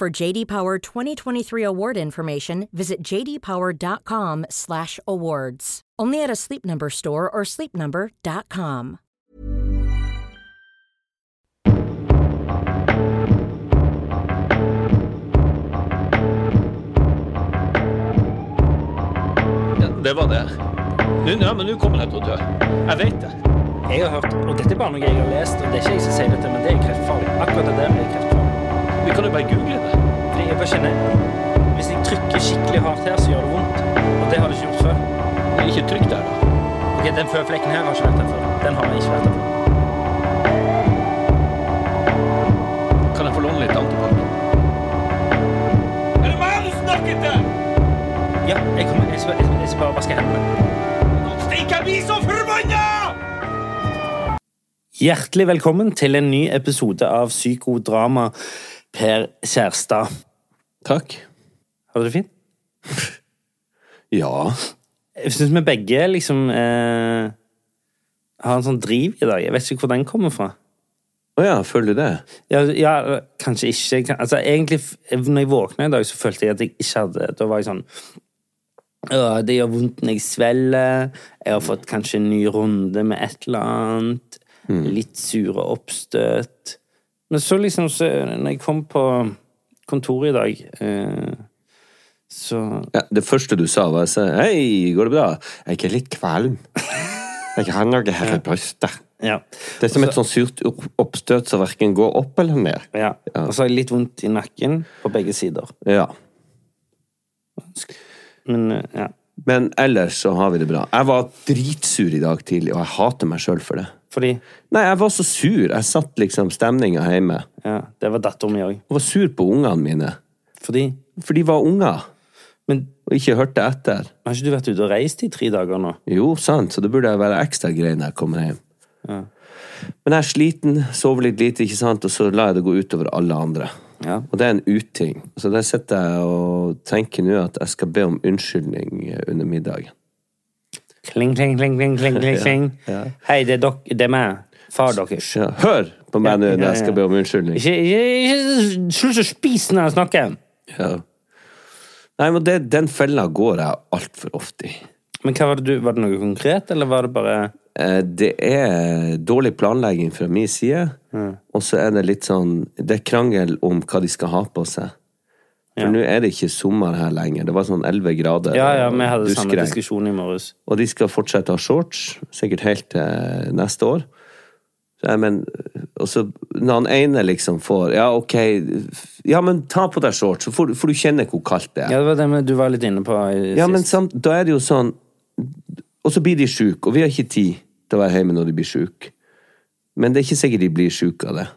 For JD Power 2023 award information, visit jdpower.com/awards. Only at a Sleep Number store or sleepnumber.com. Ja, det var det. Nå, ja, men nå kommer jeg til å dø. Jeg vet det. Jeg har hørt, og dette er bare noe jeg har lest, og det er ikke jeg som sier dette, men det er kreftfarlig. Akkurat det der er kreftfarlig. Vi kan jo bare google det. Fordi jeg bare kjenner, hvis jeg trykker skikkelig hardt her, så gjør det vondt. Og det har det ikke gjort før. Men ikke trykk der, da. Ok, den føflekken her har ikke vært der før. Den har ikke vært der før. Kan jeg få låne litt antibac? Er det meg du snakker til? Ja, jeg kommer, jeg skal, jeg skal, jeg bare vaske hendene. Stikk, jeg blir så forbanna! Hjertelig velkommen til en ny episode av Psykodrama Per Kjærstad. Takk. Har du det fint? Ja. Jeg syns vi begge liksom eh, har en sånn driv i dag. Jeg vet ikke hvor den kommer fra. Å ja, føler du det? Ja, ja kanskje ikke. Kan- Altså, egentlig, når jeg våkna i dag, så følte jeg at jeg ikke hadde Da var jeg sånn «Åh, Det gjør vondt når jeg svelger. Jeg har fått kanskje en ny runde med et eller annet. Litt sure oppstøt. Men så liksom, så, når jeg kom på kontoret i dag, eh, så Ja, det første du sa, var så, Hei, går det bra? Jeg er litt kvalm. Jeg har noe her i brystet. Ja. Det er som et sånn surt oppstøt som verken går opp eller ned. ja. Og så har jeg litt vondt i nakken på begge sider. Ja. Men eh, ja. Men ellers så har vi det bra. Jeg var dritsur i dag tidlig, og jeg hater meg sjøl for det. Fordi Nei, jeg var så sur. Jeg satt liksom stemninga hjemme. Ja, det var datteren min òg. Jeg var sur på ungene mine. Fordi For de var unger, Men og ikke hørte etter. har ikke du vært ute og reist i tre dager nå? Jo, sant, så det burde være ekstra grei når jeg kommer hjem. Ja. Men jeg er sliten, sover litt lite, ikke sant, og så lar jeg det gå utover alle andre. Ja. Og det er en uting. Så der sitter jeg og tenker nå at jeg skal be om unnskyldning under middagen. Kling, kling, kling, kling, kling, kling, ja. Hei, det er, dok det er meg. Far deres. Hør på meg nå når jeg skal be om unnskyldning. Ikke, ikke, slutt å spise når jeg snakker! Ja. Nei, men det, den fella går jeg altfor ofte i. Men hva var det du, var det noe konkret, eller var det bare Eh, Det er dårlig planlegging fra min side, og så er det litt sånn Det er krangel om hva de skal ha på seg. For Ja. nå er det ikke sommer her lenger. Det var sånn 11 grader. Ja, ja, vi hadde samme diskusjon i morges. Og de skal fortsette å ha shorts, sikkert helt til neste år. Så jeg, men, og så når han ene liksom får Ja, ok, ja, men ta på deg shorts, så får, du- får du kjenne hvor kaldt det er. Ja, det var det du var litt inne på i Ja, men samt, da er det jo sånn Og så blir de sjuke, og vi har ikke tid til å være hjemme når de blir sjuke. Men det er ikke sikkert de blir sjuke av det.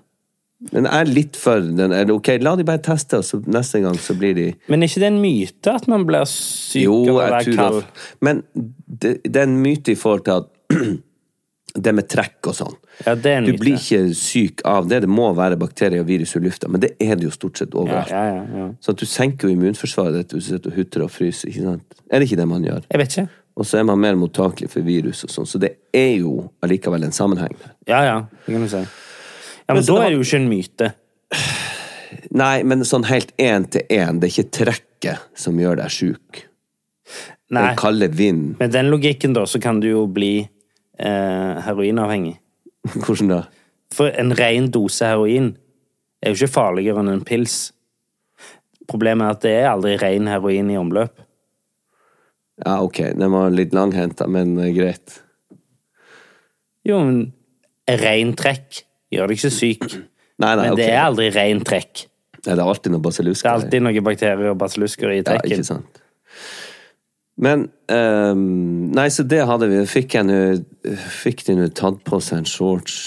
Men jeg er litt for den er det Ok, la de bare teste, og så neste gang så blir de Men er ikke det en myte at man blir syk Jo, av å være kald? Men det, det er en myte i forhold til at det med trekk og sånn. Ja, det er en Du myte. blir ikke syk av det. Det må være bakterier og virus i lufta, men det er det jo stort sett overalt. ja, ja, ja. Så du senker jo immunforsvaret ditt hvis du sitter og hutrer og fryser. ikke sant? Er det ikke det man gjør? Jeg vet ikke. Og så er man mer mottakelig for virus og sånn, så det er jo allikevel en sammenheng der. Ja, ja, det kan du si. Ja, men, da er det jo ikke en myte. Nei, men sånn helt én til én, det er ikke trekket som gjør deg sjuk. Nei. Den kalde vind. Med den logikken, da, så kan du jo bli eh, heroinavhengig. Hvordan da? For en ren dose heroin er jo ikke farligere enn en pils. Problemet er at det er aldri ren heroin i omløp. Ja, ok, den var litt langhenta, men eh, greit. Jo, men ren trekk gjør deg ikke syk. Nei, nei, Men det det er aldri ren trekk. Nei, det er alltid noe basillusker. Det er alltid noen bakterier og basillusker i trekken. Ja, ikke sant. Men um, Nei, så det hadde vi. Fikk jeg Fikk de nå tatt på seg en shorts.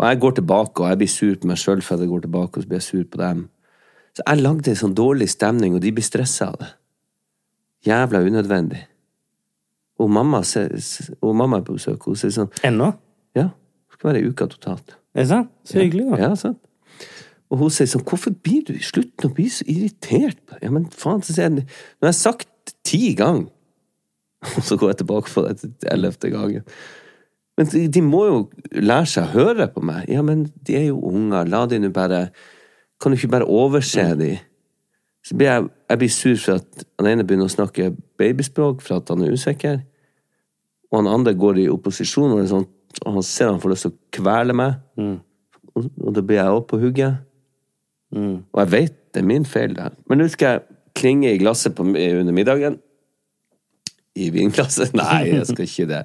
Og jeg går tilbake, og jeg blir sur på meg sjøl for at jeg går tilbake, og så blir jeg sur på dem. Så jeg lagde en sånn dårlig stemning, og de blir stressa av det. Jævla unødvendig. Og mamma, se- se- og mamma er på besøk, hun sier sånn Ennå? Ja, det skal være ei uke totalt. Er det sant? Så hyggelig, da. Ja, sant. Og hun sier sånn, hvorfor blir du slutt å bli så irritert? Ja, men faen, så sier jeg, nå har jeg sagt ti ganger, og så går jeg tilbake på det til ellevte gangen. Men de, de må jo lære seg å høre på meg. Ja, men de er jo unger, la de nå bare, kan du ikke bare overse de? Så blir jeg, jeg blir sur for at han ene begynner å snakke babyspråk for at han er usikker, og han andre går i opposisjon, og, er sånn, og han ser han får lyst til å kvele meg, og, og da blir jeg òg på hugget. Og jeg vet det er min feil, det. Men nå skal jeg klinge i glasset på, under middagen. I vinglasset? Nei, jeg skal ikke det.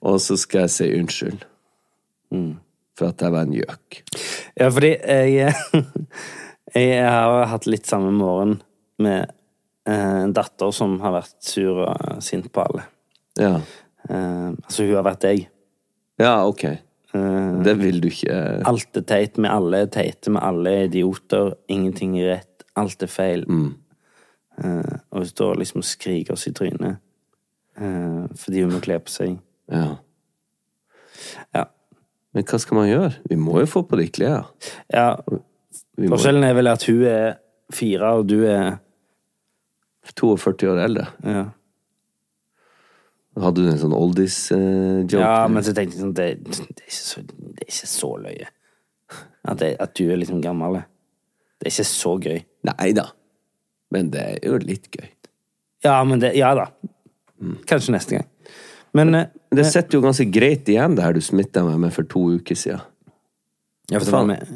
Og så skal jeg si unnskyld. For at jeg var en gjøk. Ja, fordi jeg, jeg har hatt litt samme morgen med eh, en datter som har vært sur og sint på alle. Ja. Eh, altså, hun har vært deg. Ja, ok. Eh, Det vil du ikke alt er teit, med alle er teite, med alle er idioter, ingenting er rett, alt er feil. Eh, og hun står liksom og skriker oss i trynet uh, fordi hun må kle på seg. Ja. Ja. Men hva skal man gjøre? Vi må jo få på de klærne. ja forskjellen er vel at hun er fire, og du er 42 år eldre. ja. Hadde du en sånn oldies-joke? Ja, men så tenkte jeg sånn, det, det, er ikke så, det er ikke så løye. At, det, at du er liksom gammel. Det er ikke så gøy. Nei da. Men det er jo litt gøy. Ja, men det, ja da. Kanskje neste gang. Men eh, Men det sitter jo ganske greit igjen, det her du smitta meg med for to uker siden. ja, for det var med,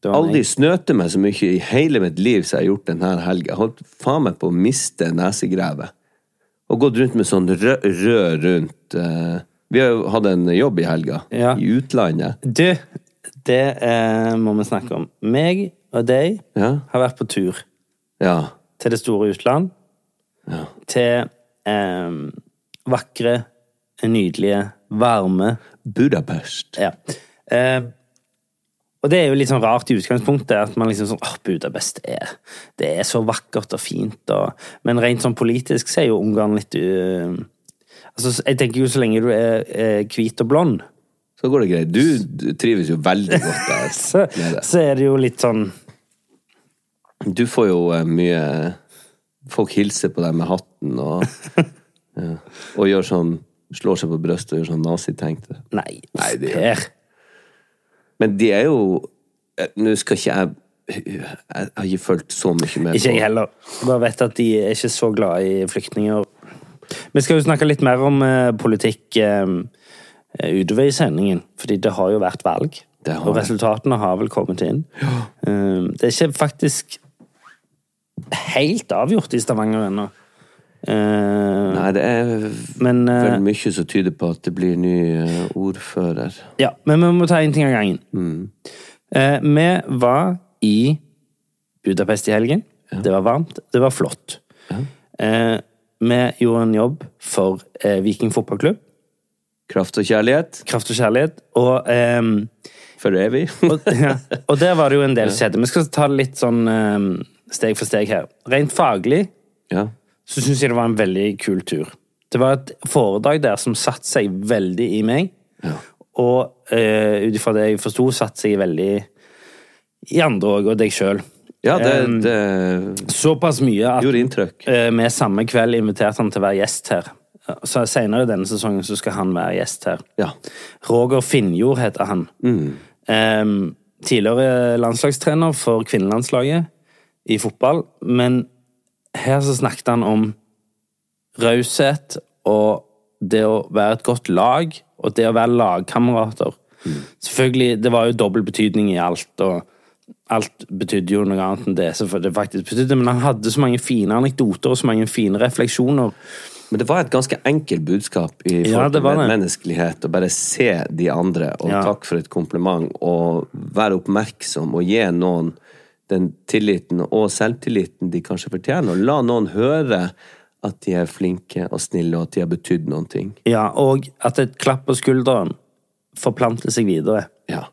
det var Aldri snøte meg så mye i hele mitt liv som jeg har gjort denne helga. Holdt faen meg på å miste nesegrevet. Og gått rundt med sånn rød, rød rundt eh, Vi har jo hatt en jobb i helga, Ja. i utlandet. Du, det eh, må vi snakke om. Meg og deg Ja. har vært på tur Ja. til det store utland. Ja. Til eh, vakre, nydelige, varme Budapest. Ja. Eh, og det er jo litt sånn rart i utgangspunktet, at man liksom sånn åh, Budapest er Det er så vakkert og fint, og Men rent sånn politisk så er jo Ungarn litt uh, Altså, jeg tenker jo så lenge du er eh, hvit og blond, Så går det greit. Du, du trives jo veldig godt der. så, så er det jo litt sånn Du får jo eh, mye Folk hilser på deg med hatten og, ja, og gjør sånn Slår seg på brystet og gjør sånn nazitenkte. Nei, Nei, det- Per. Men de er jo eh, Nå skal ikke jeg Jeg har ikke fulgt så mye med Ikke jeg heller. Bare vet at de er ikke så glad i flyktninger. Vi skal jo snakke litt mer om eh, politikk eh, utover i sendingen, fordi det har jo vært valg. Og resultatene har vel kommet inn. Ja. det er ikke faktisk helt avgjort i Stavanger ennå. Eh, Nei, det er men eh, vel mye som tyder på at det blir ny eh, ordfører. Ja, men vi må ta én ting av gangen. Eh, vi var i Budapest i helgen. Det var varmt, det var flott. Eh, vi gjorde en jobb for Viking fotballklubb. Kraft og kjærlighet Kraft og kjærlighet. Og, ehm, for evig. og, ja, og der var det jo en del skjedde. Vi skal ta det litt sånn ehm, steg for steg her. Rent faglig ja. Så syns jeg det var en veldig kul tur. Det var et foredrag der som satte seg veldig i meg. Og uh, ut ifra det jeg forsto, satte seg veldig i andre òg, og deg sjøl. ja, det, det Såpass mye at vi samme kveld inviterte han til å være gjest her. Så Senere denne sesongen så skal han være gjest her. Ja. Roger Finjord heter han. Em, tidligere landslagstrener for kvinnelandslaget i fotball. Men her så snakket han om raushet og det å være et godt lag, og det å være lagkamerater. Selvfølgelig, det var jo dobbel betydning i alt, og alt betydde jo noe annet enn det som det faktisk betydde. Men han hadde så mange fine anekdoter og så mange fine refleksjoner. Men det var et ganske enkelt budskap i Ja, forhold til det. menneskelighet. Å bare se de andre, og Ja. takk for et kompliment, og være oppmerksom, og gi noen den tilliten og selvtilliten de kanskje fortjener. Og la noen høre at de er flinke og snille, og at de har betydd noen ting. Ja, Og at et klapp på skulderen forplanter seg videre. Ja.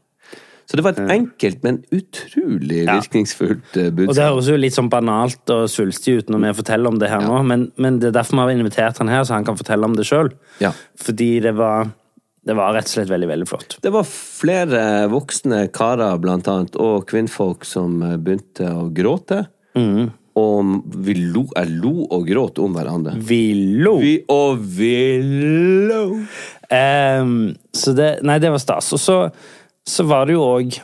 Så det var et enkelt, men utrolig Ja. virkningsfullt budskap. Og det høres jo litt sånn banalt og svulstig ut når vi forteller om det her nå, men, men det er derfor vi har invitert han her, så han kan fortelle om det sjøl. Ja. Fordi det var, det var rett og slett veldig, veldig flott. Det var flere voksne karer, blant annet, og kvinnfolk som eh, begynte å gråte. Mm. Og vi lo, jeg lo og gråt om hverandre. Vi lo! Vi og vi lo. Um, så det Nei, det var stas. Og så, så var det jo òg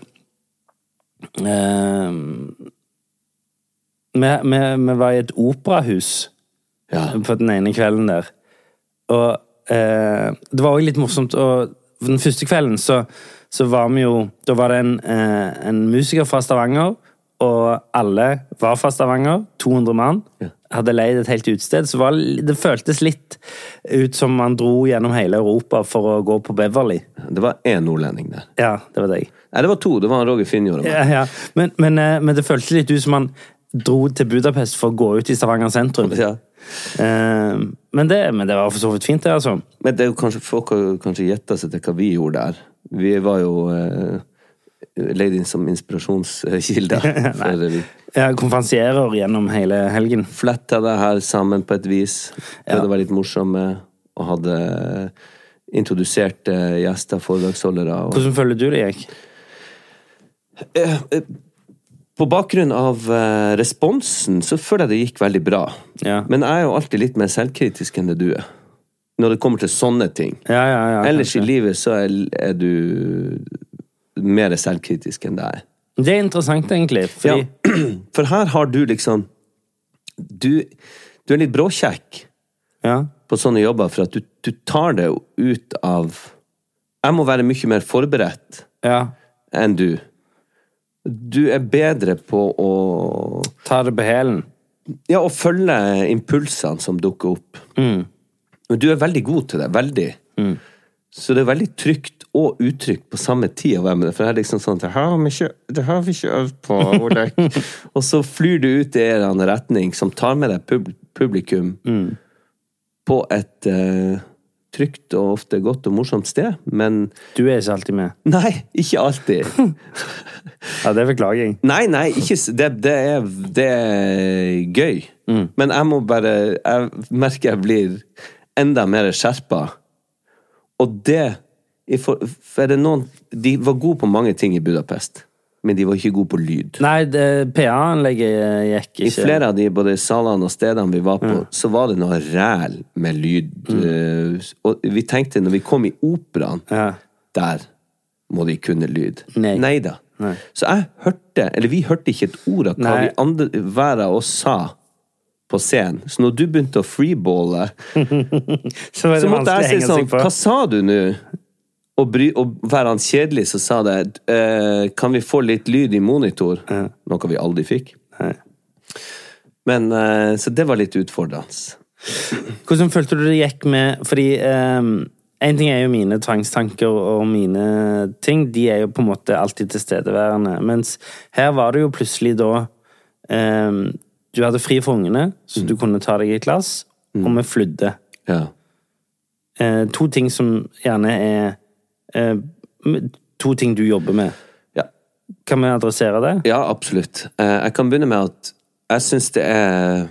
vi, vi, vi var i et operahus Ja. på den ene kvelden der. Og eh, det var òg litt morsomt. Og den første kvelden så, så var vi jo Da var det en, eh, en musiker fra Stavanger, og alle var fra Stavanger. 200 mann. Hadde leid et helt utested. Så var, det føltes litt ut som man dro gjennom hele Europa for å gå på Beverly. Det var én nordlending der. Ja, det var deg. Nei, det var to. Det var Roger Finjord. Ja, ja. Men, men, eh, men det føltes litt ut som man dro til Budapest for å gå ut i Stavanger sentrum. Ja. Eh, men, det, men det var for så vidt fint, det, altså. Men det er jo kanskje, folk har kanskje gjetta seg til hva vi gjorde der. Vi var jo eh, leid inn som inspirasjonskilde Ja, vi Jeg konferansierer gjennom hele helgen. fletta det her sammen på et vis. Prøvde å være litt morsomme. Og hadde introdusert gjester, foredragsholdere. Og Hvordan føler du det gikk? På bakgrunn av eh, responsen så føler jeg det gikk veldig bra. Ja. Men jeg er jo alltid litt mer selvkritisk enn det du er. Når det kommer til sånne ting. Ja, ja, ja. Ellers i livet så er, er du mer selvkritisk enn er. Det er interessant, egentlig. Fordi Ja, for her har du liksom Du, du er litt bråkjekk ja. på sånne jobber, for at du, du tar det ut av Jeg må være mye mer forberedt enn du. Du er bedre på å Ta det på hælen. Ja, å følge impulsene som dukker opp. Mm. Du er veldig god til det. Veldig. Så det er veldig trygt og utrygt på samme tid å være med det. For det er liksom sånn Det har vi ikke, det har vi ikke øvd på, Olek. og så flyr du ut i en retning som tar med deg publikum publikum på et eh, trygt og ofte godt og morsomt sted. Men Du er ikke alltid med. nei, ikke alltid. Ja, Det er beklaging. Nei, nei, ikke, det, det, er, det er gøy. Men jeg må bare Jeg merker jeg blir enda mer skjerpa. Og det for, for er det noen De var gode på mange ting i Budapest, men de var ikke gode på lyd. Nei, PA-anlegget gikk ikke I flere av de både salene og stedene vi var på, så var det noe ræl med lyd. Mm. Og vi tenkte, når vi kom i operaen, Ja. der må de kunne lyd. Nei. da. Nei. Så jeg hørte, eller vi hørte ikke et ord av hva vi andre, hver av oss sa på scenen. Så når du begynte å freeballe, Så, så måtte jeg si sånn. Hva sa du nå? Og, bry, og være han kjedelig, så sa det eh, Kan vi få litt lyd i monitor? Noe vi aldri fikk. Nei. Men eh, Så det var litt utfordrende. Hvordan følte du det gikk med Fordi en ting er jo mine tvangstanker og mine ting. De er jo på en måte alltid tilstedeværende. Mens her var det jo plutselig da um, Du hadde fri for ungene, så du kunne ta deg et glass, og vi flydde. Ja. Uh, to ting som gjerne er eh, To ting du jobber med. ja. Kan vi adressere det? Ja, absolutt. Eh, Jeg kan begynne med at jeg syns det er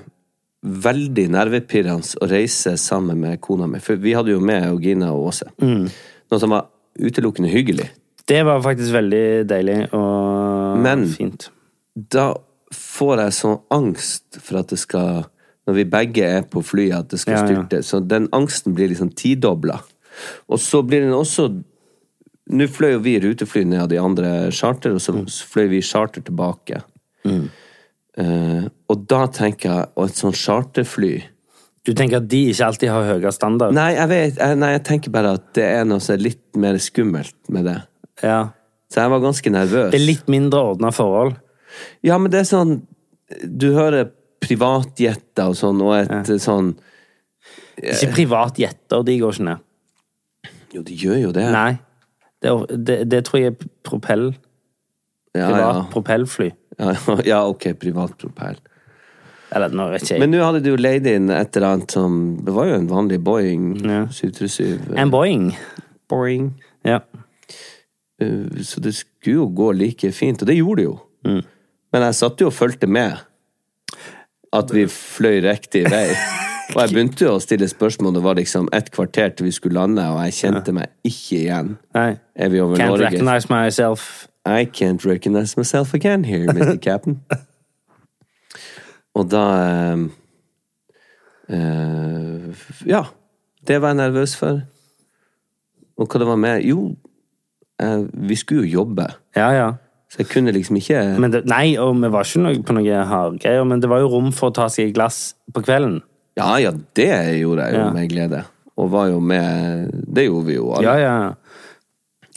veldig nervepirrende å reise sammen med kona mi. For vi hadde jo med Gina og Åse. Noe som var utelukkende hyggelig. Det var faktisk veldig deilig og Men- fint. Da får jeg sånn angst for at det skal Når vi begge er på flyet, at det skal Ja, ja. styrte. Så den angsten blir liksom tidobla. Og så blir den også Nå fløy jo vi rutefly ned av de andre charter, og så fløy vi charter tilbake. Eh, og da tenker jeg Og et sånt charterfly Du tenker at de ikke alltid har høyere standard? Nei, jeg vet jeg, Nei, jeg tenker bare at det er noe som er litt mer skummelt med det. Ja. Så jeg var ganske nervøs. Det er litt mindre ordna forhold. Ja, men det er sånn Du hører privatjetter og sånn, og et sånn Ikke privatjetter, de går ikke ned. Jo, de gjør jo det. Nei. Det, det, det tror jeg er propell. ja, Privat ja. propellfly. Ja, ja, ok, privat propell. Eller nå vet ikke jeg. Men nå hadde du jo leid inn et eller annet som Det var jo en vanlig Boeing Ja. 737. En Boeing. Boeing. Ja. Uh, Så det skulle jo gå like fint, og det gjorde det jo. Mm. Men jeg satt jo og fulgte med at vi fløy riktig vei. Og jeg begynte jo å stille spørsmål. Det var liksom et kvarter til vi skulle lande, og jeg kjente meg ikke igjen. Nei. Er vi over Can't Norge? recognize myself. I can't recognize myself again here, Mr. Captain. Og da eh, uh, Ja. Det var jeg nervøs for. Og hva det var med Jo, uh, vi skulle jo jobbe. Ja, ja. Så jeg kunne liksom ikke Men det, nei, og vi var ikke på noe hardgreier, men det var jo rom for å ta seg et glass på kvelden. Ja ja, det gjorde jeg jo Ja. med glede. Og var jo med Det gjorde vi jo alle. Ja, ja.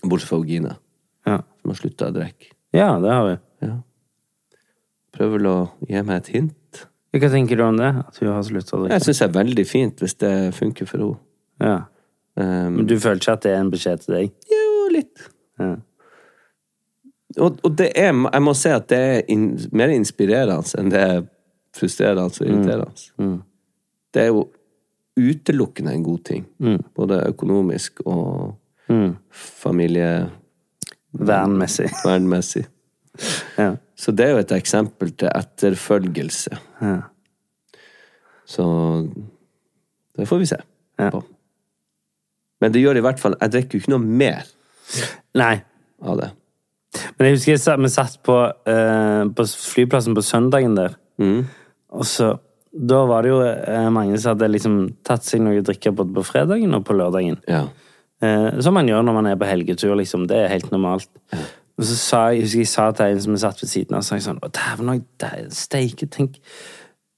Bortsett fra Gine, Ja, som har slutta å drikke. ja det har vi. Ja. Prøver vel å gi meg et hint. Hva tenker du om det? At hun har slutta å drikke? Jeg syns det er veldig fint hvis det funker for henne. Ja. Um, Men du føler ikke at det er en beskjed til deg? jo, litt. Ja. Og, og det er, jeg må si at det er in, mer inspirerende enn det er frustrerende og irriterende. Det er jo utelukkende en god ting. Både økonomisk og familie... Vernmessig. Ja. Så det er jo et eksempel til etterfølgelse. Ja. Så det får vi se Ja. på. Men det gjør i hvert fall Jeg drikker jo ikke noe mer Nei. av det. Men jeg husker vi satt på, eh, på flyplassen på søndagen der. Mm. Og så Da var det jo eh, mange som hadde liksom tatt seg noe å drikke både på fredagen og på lørdagen. Ja. Eh, som man gjør når man er på helgetur, liksom. Det er helt normalt. Og så sa jeg, husker jeg sa til en som jeg satt ved siden av, så sa jeg sånn Å, dæven, steike, tenk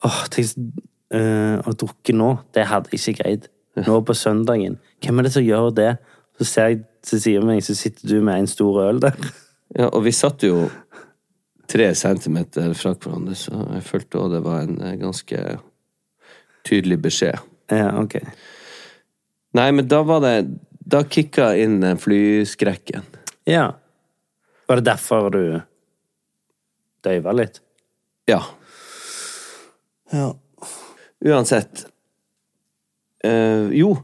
Åh, tenk øh, Å drukke nå, det hadde jeg ikke greid. Nå på søndagen. Hvem er det som gjør det? Så ser jeg til siden av meg, så sitter du med en stor øl der. ja, og vi satt jo tre centimeter fra hverandre, så jeg følte òg det var en eh, ganske tydelig beskjed. Ja, ok. Nei, men da var det Da kicka inn eh, flyskrekken. Ja. Var det derfor du døyva litt? Ja. Ja. Uansett. Eh, jo.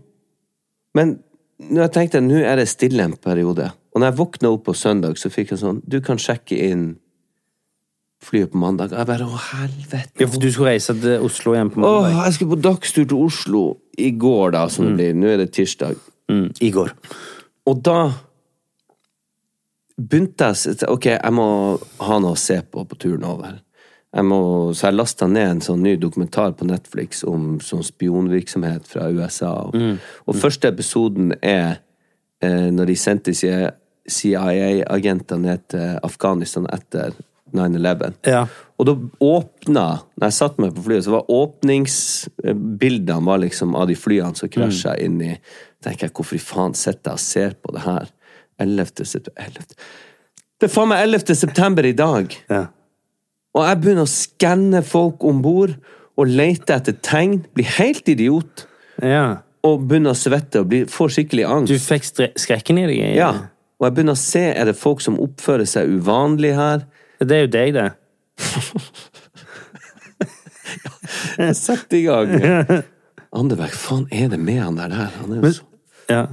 Men når jeg tenkte nå er det stille en periode. Og når jeg våkna opp på søndag, så fikk jeg sånn Du kan sjekke inn flyet på mandag. Jeg bare Å, helvete. Ja, for du skulle reise til Oslo igjen på mandag? Åh, jeg skulle på dagstur til Oslo i går, da, som det blir. Nå er det tirsdag. Mm, I går. Og da begynte jeg å Ok, jeg må ha noe å se på på turen over. Jeg må, så jeg lasta ned en sånn ny dokumentar på Netflix om sånn spionvirksomhet fra USA. Og, og første episoden er eh, når de sendte CIA-agenter ned til Afghanistan etter 9-11. Ja. Og da åpna Når jeg satte meg på flyet, så var åpningsbildene var liksom av de flyene som krasja inn i tenker jeg, Hvorfor i faen sitter jeg og ser på det her? 11. september 11. Det er faen meg 11. september i dag! ja. Og jeg begynner å skanne folk om bord og lete etter tegn. Blir helt idiot. ja. Og begynner å svette og blir, får skikkelig angst. Du fikk skrekken i deg? Ja. Og jeg begynner å se er det folk som oppfører seg uvanlig her. Det er jo deg, det. Setter i gang. Anderberg, faen er det med han der der? Han er jo så Ja.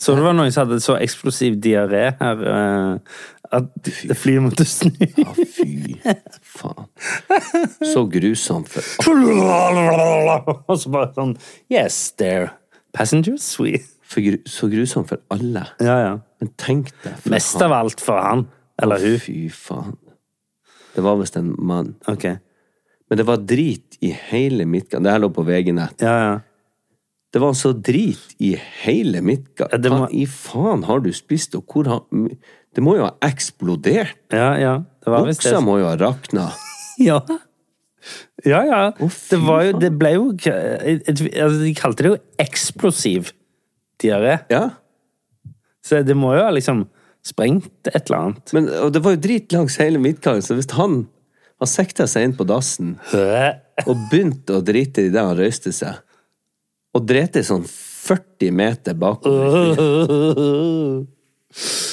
Så det var noen som hadde så eksplosiv diaré her eh, at flyet måtte snu. Ja, fy faen. Så grusomt Og så bare sånn Yes, they're passengers, we. Gru, så grusomt for alle. Ja, ja. Men tenk deg Mest av alt for han. Eller hun. Fy faen. Det var visst en mann. Ok. Men det var drit i hele Midtgang. Det her lå på VG-nett. Ja, ja. Det var så drit i hele Midtgang. Ja, må- Hva i faen har du spist, og hvor har Det må jo ha eksplodert. Ja, ja. Det var Buksa det. Må jo ha rakna. Ja. Ja, ja. Oh, det var jo. Det ble jo altså, De kalte det jo eksplosiv diaré. Ja. Så det må jo ha liksom sprengt et eller annet. Men, og det var jo drit langs hele midtgangen, så hvis han Han sikta seg inn på dassen og begynte å drite i det han røyste seg, og drete sånn 40 meter bakover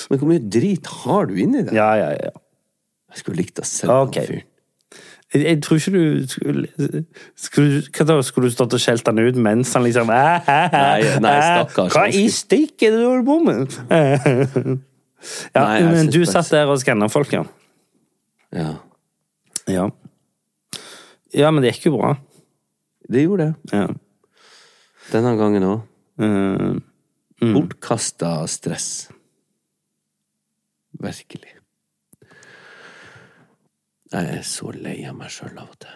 Men hvor mye drit har du inni det? Ja, ja, ja. Jeg skulle likt å se Ok. den fyren. Jeg, jeg tror ikke du skulle, skulle Hva da, skulle du stått og skjelt han ut mens han liksom Nei, nei, stakkars. Hva i stikket er det du holder på med? Ja, Nei, men du satt der og skanna folk, ja. Ja. ja. Ja, men det gikk jo bra. Det gjorde det. Ja. Denne gangen òg. Mm. Bortkasta stress. Virkelig. Jeg er så lei av meg sjøl av og til.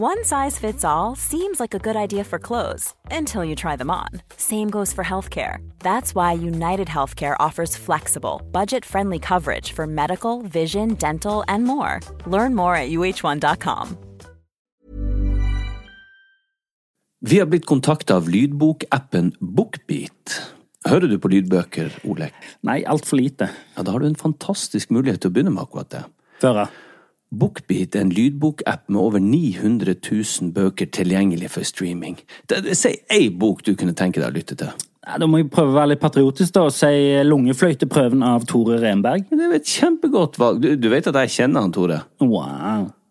One size fits all seems like a good idea for clothes until you try them on. Same goes for healthcare. That's why United Healthcare offers flexible, budget friendly coverage for medical, vision, dental, and more. Learn more at uh1.com. Vi har blitt kontakta av lydbokappen Bookbeat. Hører du på lydbøker, Olek? nei, altfor lite. Ja, da har du en fantastisk mulighet til å begynne med akkurat det. Føre. Bookbeat er en lydbokapp med over 900 000 bøker tilgjengelig for streaming. Si ei bok du kunne tenke deg å lytte til. Ja, da må jeg prøve å være litt patriotisk da, og si Lungefløyteprøven av Tore Renberg. Det er et kjempegodt valg. Du, du vet at jeg kjenner han, Tore? Wow.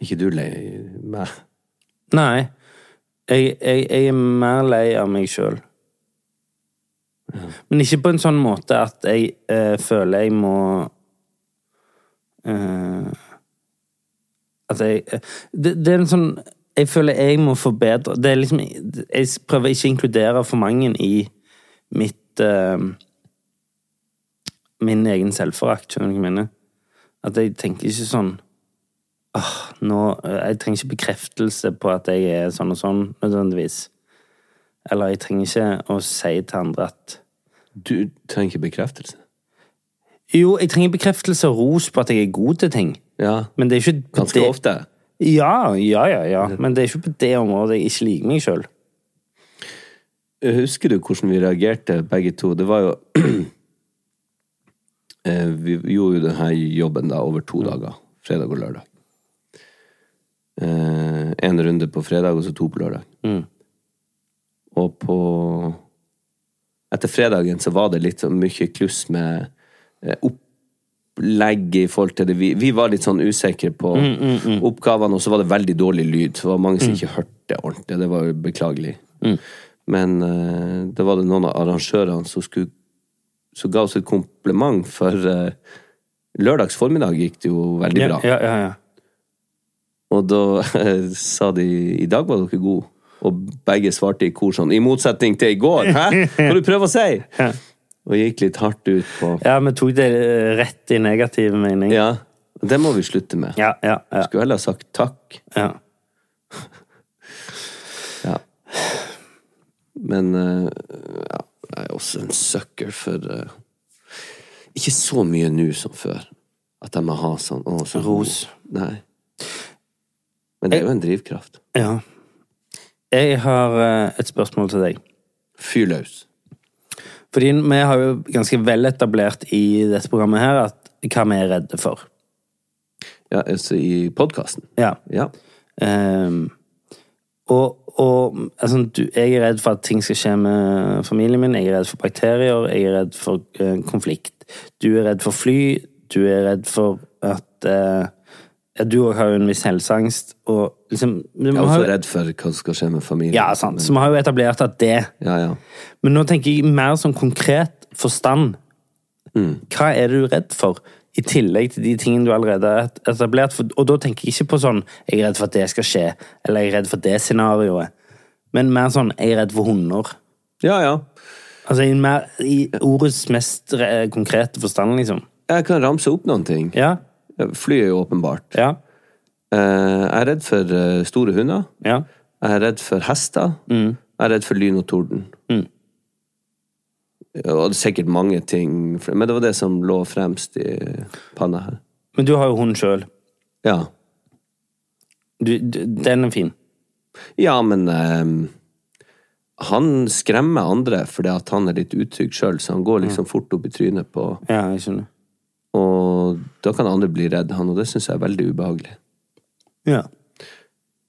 Ikke du lei meg? Nei. Jeg, jeg, jeg er mer lei av meg sjøl. Men ikke på en sånn måte at jeg eh, føler jeg må eh, At jeg eh, det, det er en sånn Jeg føler jeg må forbedre Det er liksom Jeg prøver ikke å inkludere for mange i mitt eh, Min egen selvforakt, skjønner du hva jeg mener? At jeg tenker ikke sånn Åh, nå, jeg trenger ikke bekreftelse på at jeg er sånn og sånn, nødvendigvis. Eller jeg trenger ikke å si til andre at Du trenger ikke bekreftelse. Jo, jeg trenger bekreftelse og ros på at jeg er god til ting. Ja, Men det er ikke ganske det... ofte. Ja, ja, ja, ja. Men det er ikke på det området jeg ikke liker meg sjøl. Husker du hvordan vi reagerte begge to? Det var jo Eh, Vi gjorde jo denne jobben da over to dager. Fredag og lørdag. Eh, En runde på fredag og så to på lørdag. Mm. Og på Etter fredagen så var det litt sånn mye kluss med eh, opplegg i forhold til det. Vi, vi var litt sånn usikre på oppgavene, og så var det veldig dårlig lyd. Så det var mange som ikke hørte ordentlig. Det var jo beklagelig. Men eh, det var det noen av arrangørene som skulle som ga oss et kompliment, for uh, lørdags formiddag gikk det jo veldig bra. Ja, ja, ja. Og da sa de i dag var dere gode. Og begge svarte i kor sånn, i motsetning til i går. Hæ? Hva du prøver å si? Og gikk litt hardt ut på ja, vi tok det eh, rett i negativ mening. Ja, det må vi slutte med. ja, ja. ja. Skulle heller ha sagt takk. ja. Ja. Men eh, ja, jeg er også en sucker for uh, Ikke så mye nå som før. At jeg må ha sånn å, så Ros. Nei. Men det er jo en drivkraft. ja. Jeg har eh, et spørsmål til deg. Fyr løs. Fordi vi har jo ganske vel etablert i dette programmet her at hva vi er redde for. Ja, altså i podkasten. Ja. Ja. Um, og og altså, du, jeg er redd for at ting skal skje med familien min. Jeg er redd for bakterier. Jeg er redd for uh, konflikt. Du er redd for fly. Du er redd for at eh, ja, Du òg har jo en viss helseangst. Og liksom Jeg er også redd for hva som skal skje med familien. Ja, sant. Så vi har jo etablert at det Ja, ja. Men nå tenker jeg mer sånn konkret forstand. Hva er du redd for? I tillegg til de tingene du allerede har etablert. Og da tenker jeg ikke på sånn 'jeg er redd for at det skal skje', eller 'jeg er redd for det scenarioet'. Men mer sånn 'jeg er redd for hunder'. Ja, ja. Altså i, mer, i ordets mest konkrete forstand, liksom. Jeg kan ramse opp noen ting. Ja. Fly er jo åpenbart. Ja. Eh, Jeg er redd for eh, store hunder. Ja. Jeg er redd for hester. Jeg er redd for lyn og torden. Mm. Og er sikkert mange ting, men det var det som lå fremst i panna her. Men du har jo hund sjøl. Ja. Den er fin. Ja, men um, han skremmer andre fordi at han er litt utrygg sjøl, så han går liksom fort opp i trynet på Ja, jeg skjønner. Og da kan andre bli redd han, og det syns jeg er veldig ubehagelig. Ja.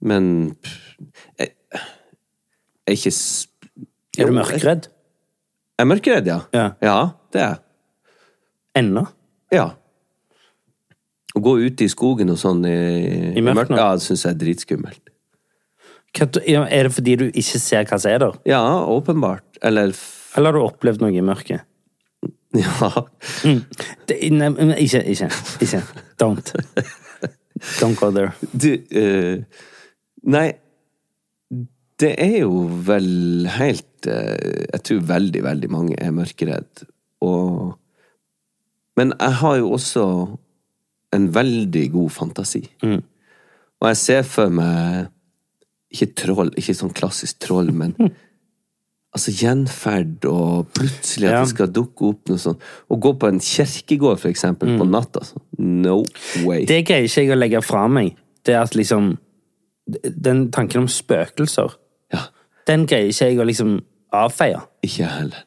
Men jeg, jeg er ikke jo, Er du mørkredd? Jeg er mørkredd, ja. Ja. det er jeg. Ennå? Ja. Å gå ute i skogen og sånn i, I mørket? Ja, det syns jeg er dritskummelt. Hva- Er det fordi du ikke ser hva som er der? Ja, åpenbart. Eller Eller har du opplevd noe i mørket? Ja. Det, nei, men ikke, ikke. Ikke. Don't. Don't go there. Du uh, Nei, det er jo vel helt uh, Jeg tror veldig, veldig mange er mørkeredd. Og Men jeg har jo også en veldig god fantasi. Og jeg ser for meg Ikke troll, ikke sånn klassisk troll, men Altså gjenferd, og plutselig at Ja. det skal dukke opp noe sånt. Å gå på en kirkegård, for eksempel, på natta. Altså. No way. Det greier ikke jeg å legge fra meg. Det at liksom Den tanken om spøkelser, Ja, den greier ikke jeg å liksom avfeie. ikke heller.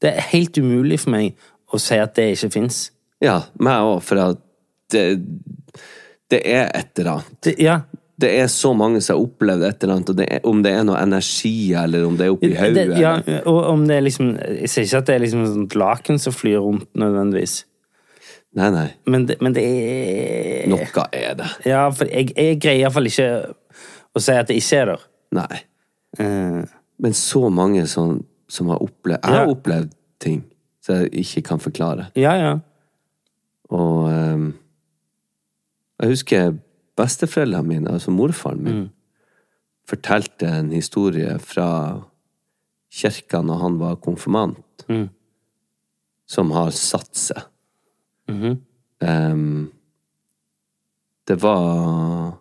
Det er helt umulig for meg å si at det ikke fins. Ja, meg òg, for det, det er et eller annet. Ja. Det er så mange som har opplevd et eller annet, det er, om det er noe energi, eller om det er oppi Det, hodet ja, og om det er liksom Jeg sier ikke at det er liksom et laken som flyr rundt, nødvendigvis. Nei, nei. Men det, men det er Noe er det. Ja, for jeg, jeg greier iallfall ikke å si at det ikke er der. Nei. Uh... Men så mange som, som har opplevd Jeg har Ja. opplevd ting som jeg ikke kan forklare. ja, ja. Og um, jeg husker besteforeldrene mine, altså morfaren min, fortalte en historie fra kirka når han var konfirmant, som har satt seg. Ehm, det var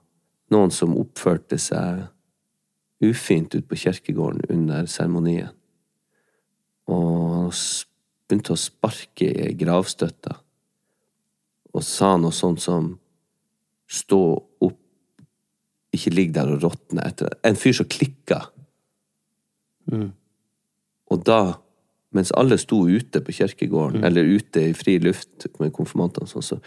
noen som oppførte seg ufint ute på kirkegården under seremonien. Og begynte å sparke i gravstøtta og sa noe sånt som stå opp, ikke ligge der og råtne etter En fyr som klikka. Og da, mens alle sto ute på kirkegården, eller ute i fri luft med konfirmantene, sånn, så,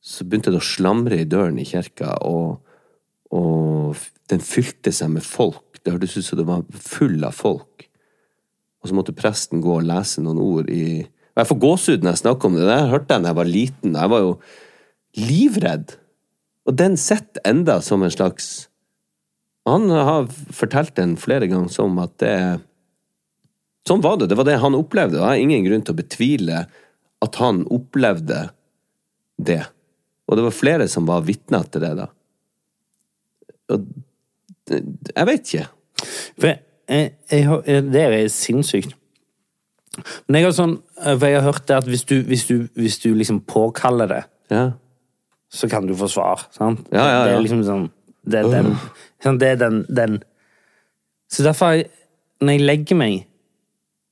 så begynte det å slamre i døren i kirka, og, og den fylte seg med folk. Det hørtes ut som det var full av folk. Og så måtte presten gå og lese noen ord i I Jeg får gåsehud når jeg snakker om det. Det hørte jeg da jeg var liten. Jeg var jo livredd. Og den sitter enda som en slags Han har fortalt den flere ganger som at det Sånn var det. Det var det han opplevde. Og jeg har ingen grunn til å betvile at han opplevde det. Og det var flere som var vitner til det, da. Og jeg vet ikke. For jeg, jeg, jeg, det er sinnssykt. Men jeg har sånn For jeg har hørt det at hvis du, hvis du, hvis du liksom påkaller det, Ja. Så kan du få svar. Sant? Ja, ja, Det er liksom sånn Det er den, sånn, det er den, den. Så derfor, jeg- når jeg legger meg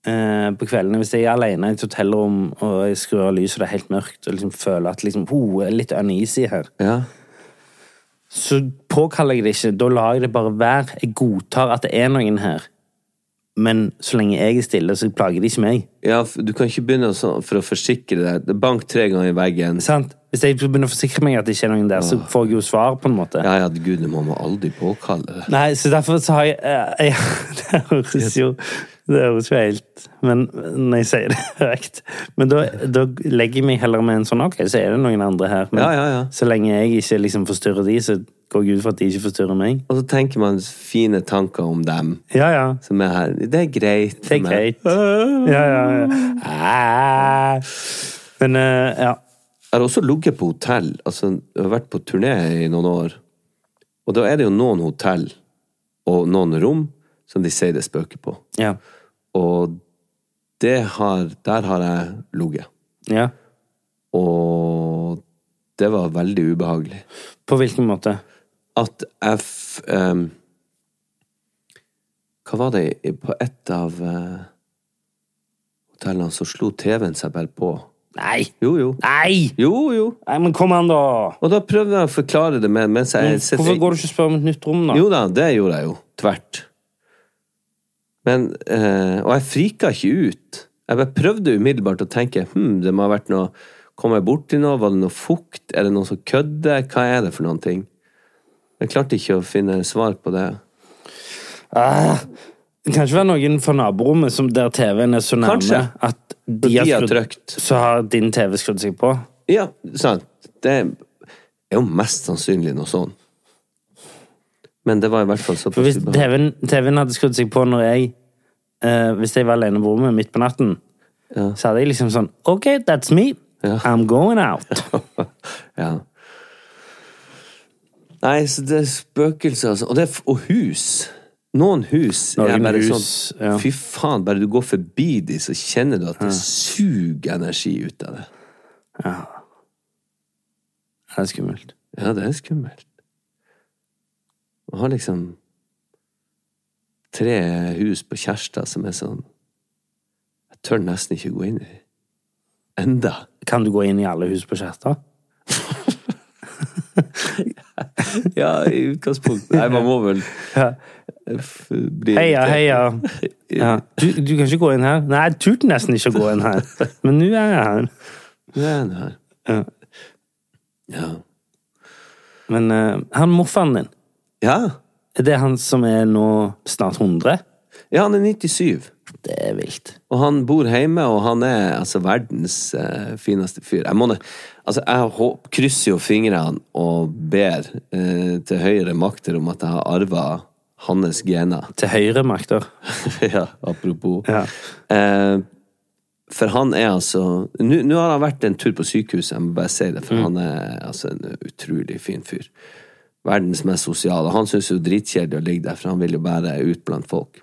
eh, på kveldene, hvis jeg er alene i et hotellrom og jeg skrur av lyset og det er helt mørkt, og liksom føler at liksom, oh, jeg er litt uneasy her, ja. så påkaller jeg det ikke. Da lar jeg det bare være. Jeg godtar at det er noen her. Men så lenge jeg er stille, så plager de ikke meg. Ja, du kan ikke begynne sånn for å forsikre deg. Bank tre ganger i veggen. Sant? Hvis jeg begynner å forsikre meg at det ikke er noen der, så får jeg jo svar, på en måte. Ja, ja, gud, det må man aldri påkalle. Nei, så derfor så har jeg, Ja, jeg Det høres jo Det høres jo helt Men når jeg sier det høyt Men da, da legger jeg meg heller med en sånn Ok, så er det noen andre her. Men Ja, ja, ja. så lenge jeg ikke liksom forstyrrer de, så går jeg ut for at de ikke forstyrrer meg. Og så tenker man fine tanker om dem Ja, ja. som er her. Det er greit. Det er greit. Ja, ja, ja. Ah. Men eh, ja. Jeg har også ligget på hotell. Altså, jeg har vært på turné i noen år. Og da er det jo noen hotell og noen rom som de sier det spøker på. Ja. Og det har, der har jeg ligget. ja. Og det var veldig ubehagelig. På hvilken måte? At f... um, hva var det? På et av uh, hotellene så slo TV-en seg bare på. Nei! Jo, jo. Nei! Jo, jo. Nei, men kom an, da! Og da prøvde jeg å forklare det med, mens jeg men, Hvorfor går du ikke og spør om et nytt rom, da? Jo da, det gjorde jeg jo. Tvert. Men, eh, og jeg frika ikke ut. Jeg bare prøvde umiddelbart å tenke hm, det må ha vært noe Kom jeg borti noe? Var det noe fukt? Er det noen som kødder? Hva er det for noen ting? Jeg klarte ikke å finne svar på det. Ah, det kan ikke være noen fra naborommet som der TV-en er så nærme Kanskje. at de, de har trykt. så har din TV skrudd seg på. Ja, sant. Det er jo mest sannsynlig noe sånn. Men det var i hvert fall For hvis. TV-en TV hadde skrudd seg på når jeg eh, Hvis jeg var alene på rommet midt på natten, Ja. så hadde jeg liksom sånn OK, that's me. Ja. I'm going out. Ja. Nei, så det er spøkelser, altså. Og, det er, f- og hus. Noen hus er Noen bare hus, sånn ja. Fy faen, bare du går forbi de, så kjenner du at det suger energi ut av det. Det er skummelt. Ja, det er skummelt. Å ha liksom tre hus på Kjærstad som er sånn Jeg tør nesten ikke gå inn i. Enda. Kan du gå inn i alle hus på Kjærstad? Ja, i utgangspunktet. Nei, man må vel bli Heia, heia. Ja. Du, du kan ikke gå inn her? Nei, jeg turte nesten ikke å gå inn her. Men nå er jeg her. Nå er han her. Ja. Ja. Men uh, han morfaren din, ja. Er det han som er nå snart 100? Ja, han er 97. Det er vilt. Og han bor hjemme, og han er altså verdens eh, fineste fyr. Jeg, må, altså, jeg håp, krysser jo fingrene og ber eh, til høyere makter om at jeg har arva hans gener. Til høyre makter. ja, apropos. Ja. Eh, for han er altså Nå har han vært en tur på sykehuset, jeg må bare si det, for han er altså en utrolig fin fyr. Verdens mest sosiale. Han syns jo dritkjedelig å ligge der, for han vil jo bare ut blant folk.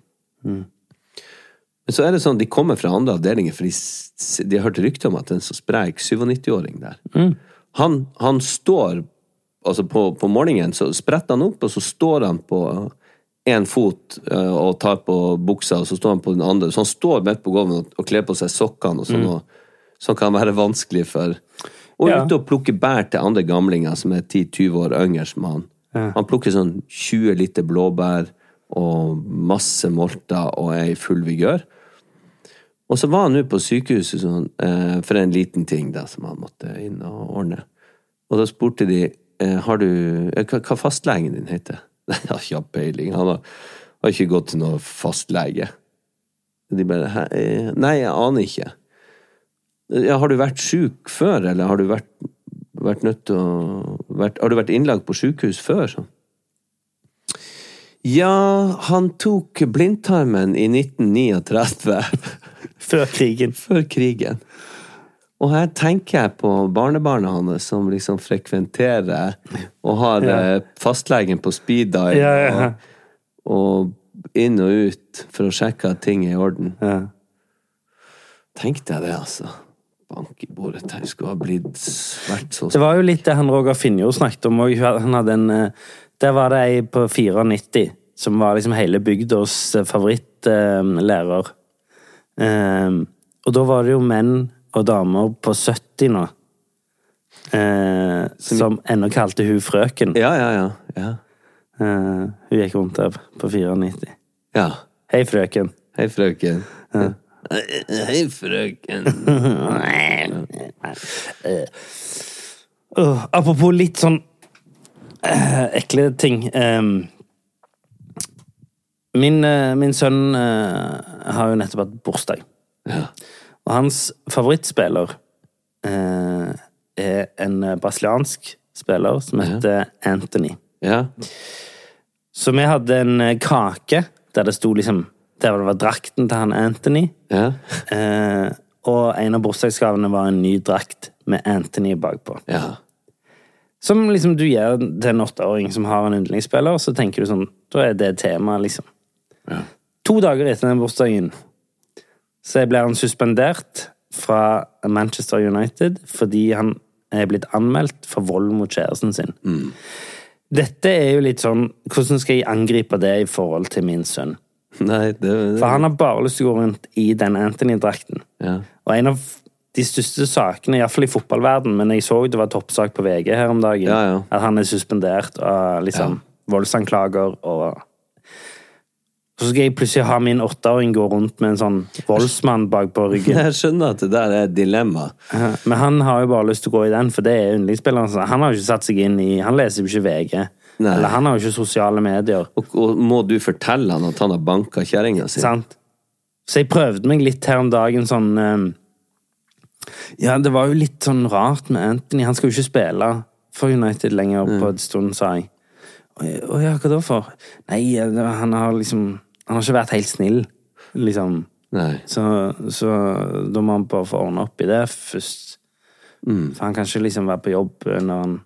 Men så er det sånn, de kommer fra andre avdelinger, for de, de har hørt rykter om at det er en så sprek 97-åring der. Han, han står Altså, på, på morgenen så spretter han opp, og så står han på én fot eh, og tar på buksa, og så står han på den andre. Så han står midt på gulvet og, og kler på seg sokkene og sånn, og sånn kan være vanskelig for Og Ja. ute og plukker bær til andre gamlinger som er 10-20 år yngre som han. Han plukker sånn 20 liter blåbær og masse molter og er i full vigør. Og så var han nå på sykehuset sånn, eh, for en liten ting da, som han måtte inn og ordne. Og da spurte de eh, har du, eh, hva, fastlegen din heter. Nei, Jeg har ikke peiling. Han har, har ikke gått til noen fastlege. De bare Nei, jeg aner ikke. Ja, har du vært sjuk før, eller har du vært, vært nødt til å vært, Har du vært innlagt på sjukehus før? sånn? Ja, han tok blindtarmen i 1939. Før krigen. Før krigen. Og her tenker jeg på barnebarna hans som liksom frekventerer og har Ja. eh, fastlegen på speed dial Ja, ja. Og, og inn og ut for å sjekke at ting er i orden. Ja. Tenkte jeg det, altså. Bank i bordet. Jeg skulle ha blitt vært så Det var jo litt det han Roger Finjo snakket om. òg. Han hadde en, eh, der var det ei på 94 som var liksom hele bygdas favorittlærer. Eh, og da var det jo menn og damer på 70 nå. Eh, som ennå kalte hun frøken. Ja, ja, ja. ja. Eh, hun gikk rundt der på 94. ja. Hei, frøken. Hei, frøken. Hei, frøken. Uh, apropos litt sånn uh, ekle ting. Um, min, uh, min sønn eh, har jo nettopp hatt bursdag. Ja. Og hans favorittspiller er en brasiliansk spiller som heter Anthony. Ja. Så vi hadde en kake der det sto liksom Der det var drakten til han Anthony. Ja. Eh, og en av bursdagsgavene var en ny drakt med Anthony bakpå. Ja. Som liksom du gir til en åtteåring som har en yndlingsspiller, så tenker du sånn Da er det temaet, liksom. To dager etter den bursdagen så ble han suspendert fra Manchester United fordi han er blitt anmeldt for vold mot kjæresten sin. Dette er jo litt sånn Hvordan skal jeg angripe det i forhold til min sønn? Nei, det, det For han har bare lyst til å gå rundt i den Anthony-drakten. ja. Og en av de største sakene, iallfall i fotballverden, men jeg så det var toppsak på VG her om dagen, Ja, ja. at han er suspendert av liksom voldsanklager og Så skal jeg plutselig ha min åtteåring gå rundt med en sånn voldsmann bak på ryggen. Jeg skjønner at det der er et dilemma. Men han har jo bare lyst til å gå i den, for det er yndlingsspilleren. Han har jo ikke satt seg inn i Han leser jo ikke VG. Nei. Eller han har jo ikke sosiale medier. Og, og må du fortelle han at han har banka kjerringa si? Sant? Så jeg prøvde meg litt her om dagen sånn um, Ja, det var jo litt sånn rart med Anthony. Han skal jo ikke spille for United lenger på en stund, sa jeg. Å ja, hva da for? Nei, han har liksom Han har ikke vært helt snill, liksom. Så, så da må han bare få ordne opp i det først. For han kan ikke liksom være på jobb når han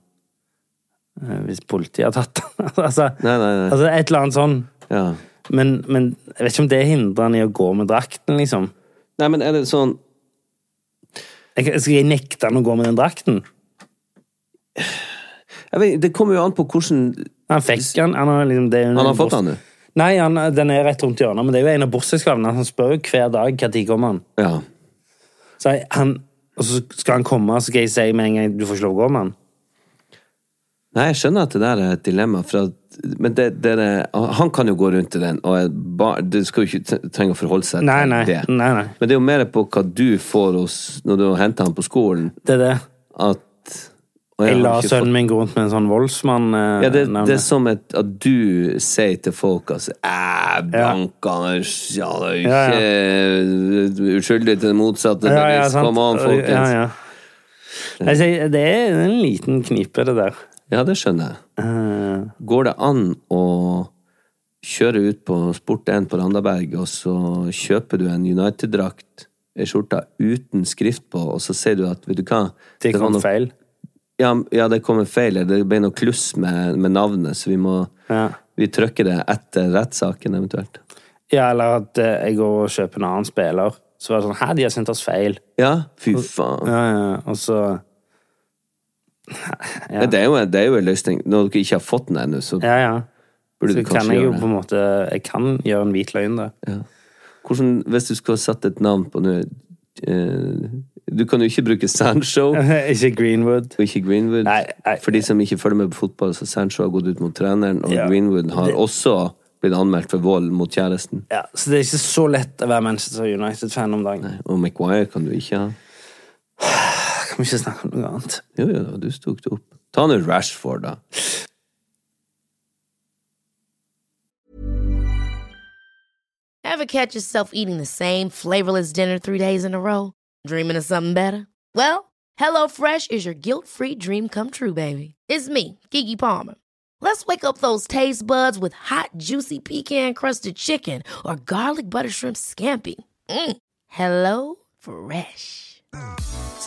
Hvis politiet har tatt den. altså, Nei, nei, nei. altså et eller annet sånn. Ja. Men, men jeg vet ikke om det hindrer han i å gå med drakten, liksom. Nei, men er det sånn Jeg, skal jeg nekte han å gå med den drakten? vet, Det kommer jo an på hvordan Han fikk han. Han har, liksom, det Han har fått den, du? Nei, han, den er rett rundt hjørnet, men det er jo en av bursdagsgavene. Han spør jo hver dag når kommer han. Ja. Så jeg, han. Og så skal han komme, så skal jeg si med en gang du får ikke lov å gå med han. Nei, jeg skjønner at det der er et dilemma, for at, men det, det er, han kan jo gå rundt i den, og bar, du skal jo ikke trenge å forholde seg Nei, til nei. det. nei, nei. Men det er jo mer på hva du får hos, når du henter han på skolen, Det er det. at Jeg har lar sønnen fått- min gå rundt med en sånn voldsmann. eh, ja, det, det er som et, at du sier til folk altså, Æ, banka han ja, det er Ja, ikke uskyldig til det motsatte ja, ja, sant. Kom an, folkens. Ja, ja. Jeg det er en liten knipe, det der. Ja, det skjønner jeg. Eh, Går det an å kjøre ut på Sport1 på Randaberg, og så kjøper du en United-drakt, ei skjorte uten skrift på, og så sier du at, vet du hva det kom noe- feil. Ja, ja, det kommer feil, det ble noe kluss med, med navnet, så vi må Ja. vi trykker det etter rettssaken, eventuelt. ja, eller at eh, jeg går og kjøper en annen spiller. Så var det sånn Hæ, de har sendt oss feil. Ja, fy faen. Ja, ja, og så Ja. Det, er jo, det er jo en løsning. Når dere ikke har fått den ennå, så Ja, ja. burde Så du kan kanskje jeg jo på en måte Jeg kan gjøre en hvit løgn, da. Hvordan, hvis du skulle satt et navn på noe eh, Du kan jo ikke bruke Sancho. ikke Greenwood. og ikke Greenwood. Nei, nei. For de som ikke følger med på fotball, så Sancho har gått ut mot treneren, og Ja. Greenwood har Det- også blitt anmeldt for vold mot kjæresten. Ja, så det er ikke så lett å være Manchester United-fan om dagen. Og Maguire kan du ikke ha. Kan vi ikke snakke om noe annet? Jo, jo, da, du tok det opp. Ta nå Rashford, da. Ever catch yourself eating the same flavorless dinner three days in a row? Dreaming of something better? Well, HelloFresh is your guilt free dream come true, baby. It's me, Kiki Palmer. Let's wake up those taste buds with hot, juicy pecan crusted chicken or garlic butter shrimp scampi. Mm. Hello Fresh.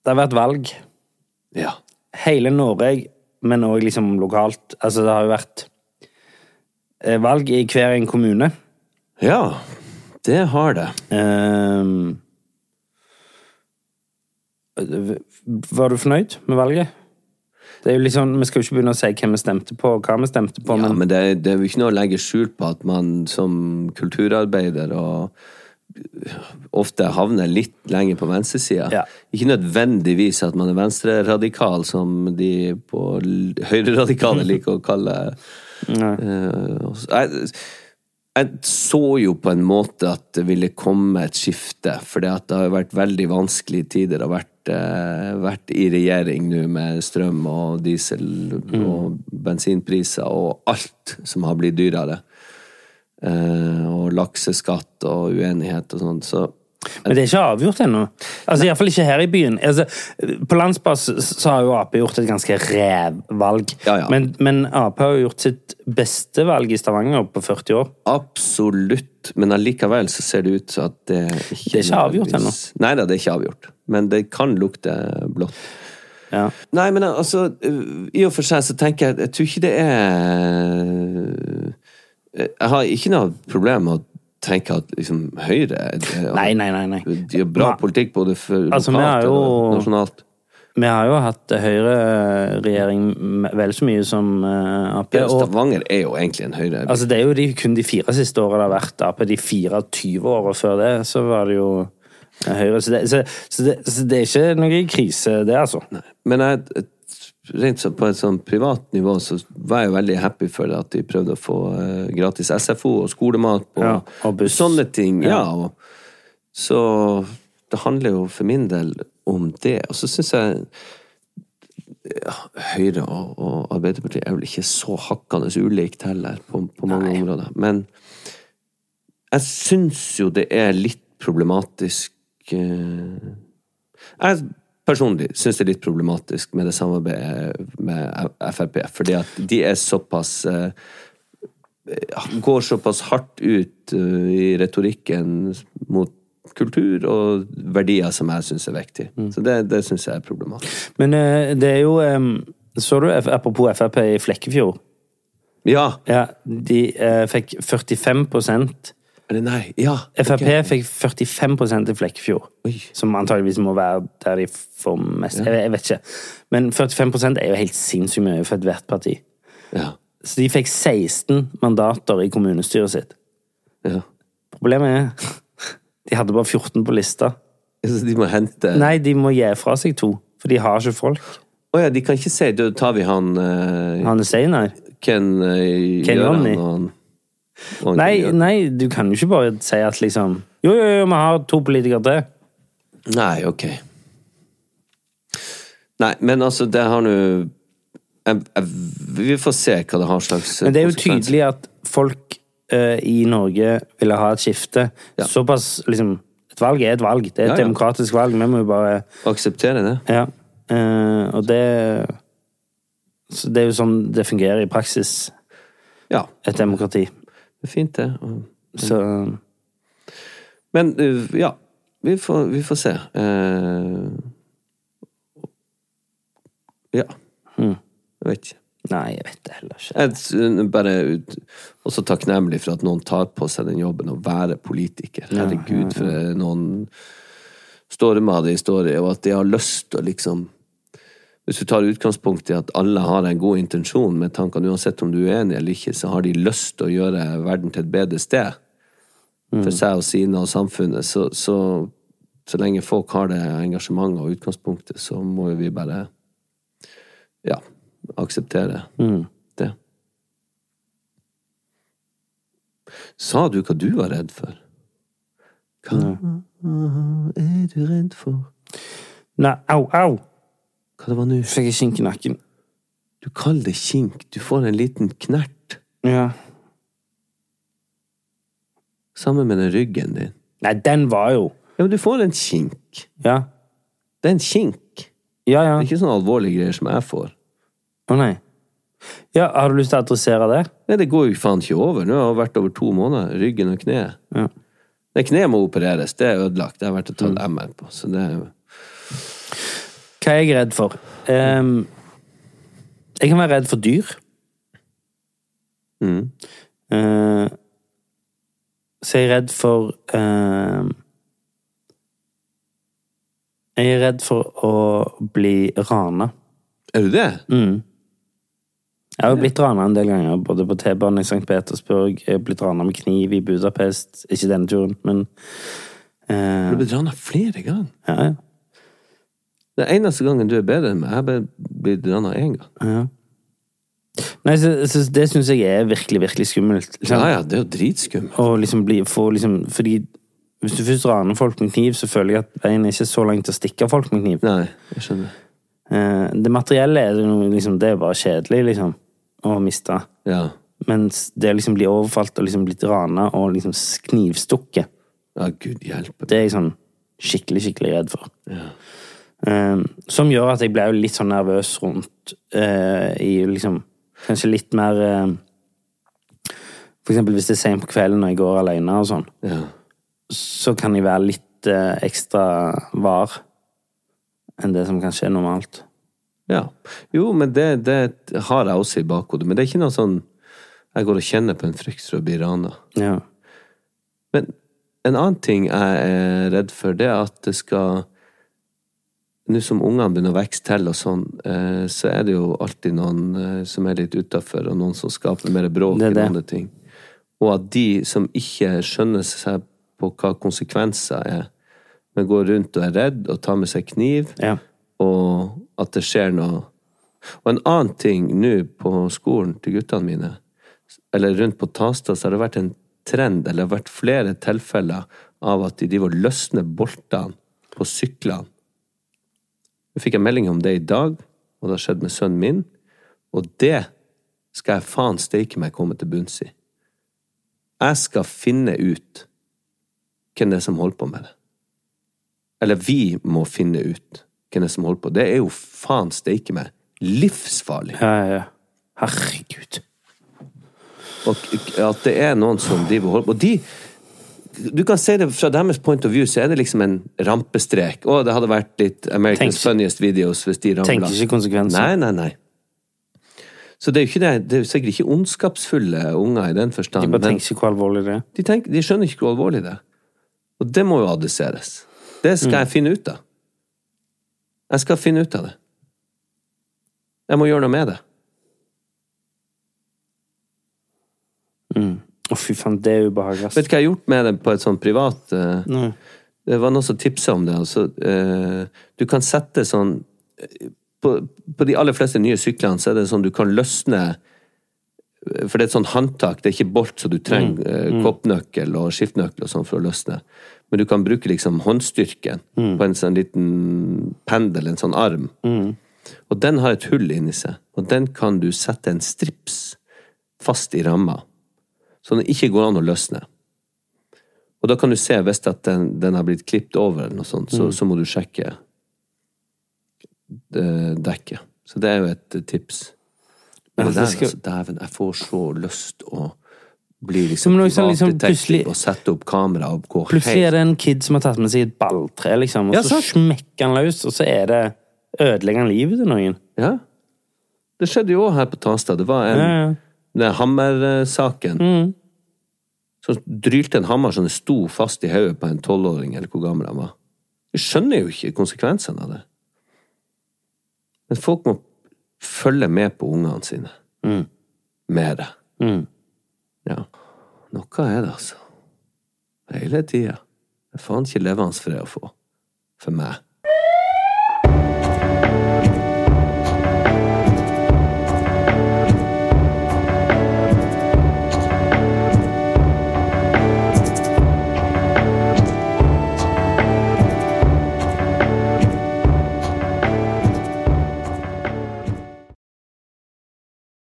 Det har vært valg. Ja. Hele Norge, men òg liksom lokalt. Altså, det har jo vært eh, valg i hver en kommune. Ja, det har det. Um, var du fornøyd med valget? Det er jo liksom, Vi skal jo ikke begynne å si hvem vi stemte på, og hva vi stemte på, Ja, men, men det, det er jo ikke noe å legge skjul på at man som kulturarbeider og ofte havner litt lenger på venstresida. Ja. Ikke nødvendigvis at man er venstreradikal, som de på høyreradikale liker å kalle Nei. jeg, jeg så jo på en måte at det ville komme et skifte, for det har vært veldig vanskelige tider. Det har vært, eh, vært i regjering nå med strøm og diesel og bensinpriser og alt som har blitt dyrere. Eh, og lakseskatt og uenighet og sånn. Så men det er ikke avgjort ennå. Altså, Iallfall ikke her i byen. Altså, på landsbasis så har jo Ap gjort et ganske rævvalg. Ja, ja. Men, men Ap har jo gjort sitt beste valg i Stavanger på 40 år. absolutt. Men allikevel så ser det ut som at det ikke Det er ikke avgjort ennå. Nei da, det er ikke avgjort. Men det kan lukte blått. Ja. Nei, men altså, i og for seg så tenker jeg Jeg tror ikke det er Jeg har ikke noe problem med å tenke at liksom Høyre det- Nei, nei, nei. nei. De har bra Nei. politikk både for Altså, lokalt jo- og nasjonalt. Vi har jo hatt høyreregjering vel så mye som eh, Ap. Ja, Stavanger er jo egentlig en høyre... altså, det er jo de, kun de fire siste årene det har vært Ap. De 24 åra før det, så var det jo eh, Høyre. Så det, så, så, det, så det er ikke noe krise, det, altså. Men jeg, rent så på et sånn privat nivå så var jeg jo veldig happy for at de prøvde å få eh, gratis SFO og skolemat og, Ja, og sånne ting. Ja. Og, så det handler jo for min del om det. Og så syns jeg ja, Høyre og, og Arbeiderpartiet er vel ikke så hakkende ulikt heller, på, på mange områder. Men jeg syns jo det er litt problematisk eh, Jeg personlig syns det er litt problematisk med det samarbeidet med Frp, fordi at de er såpass eh, Går såpass hardt ut eh, i retorikken mot kultur og verdier som jeg syns er viktig. Så det, det syns jeg er problematisk. Men eh, det er jo Så du, apropos Frp i Flekkefjord? Ja! Ja, de fikk 45 Eller nei. Ja! Frp okay. fikk 45% i Flekkefjord. Oi. Som antageligvis må være der de får mest. Jeg, jeg vet ikke. Men 45% er jo helt sinnssykt mye for ethvert parti. Ja. Så de fikk 16 mandater i kommunestyret sitt. ja. Problemet er de hadde bare 14 på lista. Så de må hente Nei, de må gi fra seg to, for de har ikke folk. Å ja, de kan ikke si Da tar vi han uh, Han er Steinar. Ken uh, Ken Gjøran Nei, nei, du kan jo ikke bare si at liksom Jo, jo, jo, vi har to politikere til. Nei, ok. Nei, men altså, det har nå Vi får se hva det har slags Men det er jo tydelig at folk uh, i Norge ville ha et skifte. Ja. Såpass, liksom Et valg er et valg. Det er et Ja, ja. demokratisk valg. Vi må jo bare Akseptere det. Ja. Uh, og det så Det er jo sånn det fungerer i praksis, Ja, et demokrati. Det er fint, det. Så Men uh, ja, vi får, vi får se. Uh, ja. Mm. Jeg vet ikke. Nei, jeg vet det heller ikke. Jeg bare også takknemlig for at noen tar på seg den jobben å være politiker. Herregud, for det noen stormer de står i, og at de har lyst til å liksom Hvis du tar utgangspunkt i at alle har en god intensjon med tankene, uansett om du er enig eller ikke, så har de lyst til å gjøre verden til et bedre sted for seg og sine og samfunnet, så, så så lenge folk har det engasjementet og utgangspunktet, så må jo vi bare ja, akseptere det. Sa du hva du var redd for? Hva er du redd for? Nei, au, au! Hva det var nå? Fikk jeg kink i nakken. Du kaller det kink. Du får en liten knert. Ja. Sammen med den ryggen din. Nei, den var jo Ja, men du får en kink. Ja. Det er en kink. Ja, ja. Det er ikke sånne alvorlige greier som jeg får. Å nei. Ja, har du lyst til å adressere det? Nei, det går jo faen ikke over. Nå har det vært over to måneder. Ryggen og kneet. Ja. Det kneet må opereres. Det er ødelagt. Det har vært å ta MR på. Så det er jo Hva er jeg redd for? Um, jeg kan være redd for dyr. mm. Uh, så jeg er redd for uh, Jeg er redd for å bli rana. Er du det? Mm. Jeg har jo blitt rana en del ganger, både på T-banen i St. Petersburg, jeg har blitt rana med kniv i Budapest. Ikke denne turen, men uh, Du blitt rana flere ganger. ja, ja. Den eneste gangen du er bedre enn meg, jeg bare blitt rana én gang. ja. Nei, så, så det syns jeg er virkelig, virkelig skummelt. liksom. Ja ja, det er jo dritskummelt. Og liksom bli, få liksom Fordi hvis du først raner folk med kniv, så føler jeg at veien er ikke så langt til å stikke folk med kniv. Nei, jeg skjønner. Eh, det materielle er noe, liksom, det er bare kjedelig, liksom. Å miste. Ja. Mens det å liksom bli overfalt og liksom blitt rana og liksom knivstukket, Ja, gud hjelpe. det er jeg sånn skikkelig, skikkelig redd for. Eh, som gjør at jeg ble litt sånn nervøs rundt eh, i liksom Kanskje litt mer eh, For eksempel hvis det er sent på kvelden og jeg går alene og sånn. Ja. så kan jeg være litt eh, ekstra var enn det som kanskje er normalt. ja. Jo, men det, det har jeg også i bakhodet. Men det er ikke noe sånn jeg går og kjenner på en frykt for å bli rana. Ja. Men en annen ting jeg er redd for, det er at det skal Nå som ungene begynner å vokse til og sånn, eh, så er det jo alltid noen eh, som er litt utafor, og noen som skaper mer bråk enn andre ting. Og at de som ikke skjønner seg på hva konsekvenser er, men går rundt og er redd og tar med seg kniv, Ja. og at det skjer noe Og en annen ting nå på skolen til guttene mine, eller rundt på Tasta, så har det vært en trend, eller det har vært flere tilfeller av at de driver og løsner boltene på syklene. Jeg fikk en melding om det i dag, og det har skjedd med sønnen min, og det skal jeg faen steike meg komme til bunns i. Jeg skal finne ut hvem det er som holder på med det. Eller vi må finne ut hvem det er som holder på. Det er jo faen steike meg livsfarlig. Ja, ja, ja. Herregud. Og at det er noen som driver og holder på. Og de Du kan se det fra deres point of view, så er det liksom en rampestrek. Å, det hadde vært litt Americans Tenk- Funniest Videos hvis de ramla. Tenker ikke konsekvenser. Nei, nei, nei. Så det er jo ikke det, det er jo sikkert ikke ondskapsfulle unger i den forstand. De bare tenker ikke hvor alvorlig det er. De, tenker, de skjønner ikke hvor alvorlig det er. Og det må jo adresseres. Det skal jeg finne ut av. Jeg skal finne ut av det. Jeg må gjøre noe med det. Å, fy faen, det er ubehagelig. ass. Vet du hva jeg har gjort med det på et sånn privat eh, Nei. Det var noen som tipsa om det. Altså, eh, du kan sette sånn eh, på, på de aller fleste nye syklene så er det sånn du kan løsne eh, For det er et sånn håndtak, det er ikke bolt, så du trenger eh, koppnøkkel og skiftenøkkel og sånn for å løsne. Men du kan bruke liksom håndstyrken på en sånn liten pendel, en sånn arm. Og den har et hull inni seg, og den kan du sette en strips fast i ramma, så den ikke går an å løsne. Og da kan du se, hvis at den, den har blitt klippet over, eller noe sånt, så, så må du sjekke eh, dekket. Så det er jo et eh, tips. Men Ja, det det der, skal- altså, dæven, jeg får så lyst å bli liksom privatdetektiv liksom plutselig- og sette opp kamera og gå helt Plutselig er det en kid som har tatt med seg et balltre, liksom, og Ja, så smekker han løs, og så er det ødelegger han livet til noen. Ja. Det skjedde jo òg her på Tasta. Det var en Ja, ja. Hammersaken. Mm. Så drylte en hammer som den sto fast i hodet på en tolvåring, eller hvor gammel han var. Vi skjønner jo ikke konsekvensene av det. Men folk må følge med på ungene sine. Mm. Med det. Mm. Ja. Noe er det, altså. Hele tida. Det er faen ikke levende fred å få. For meg.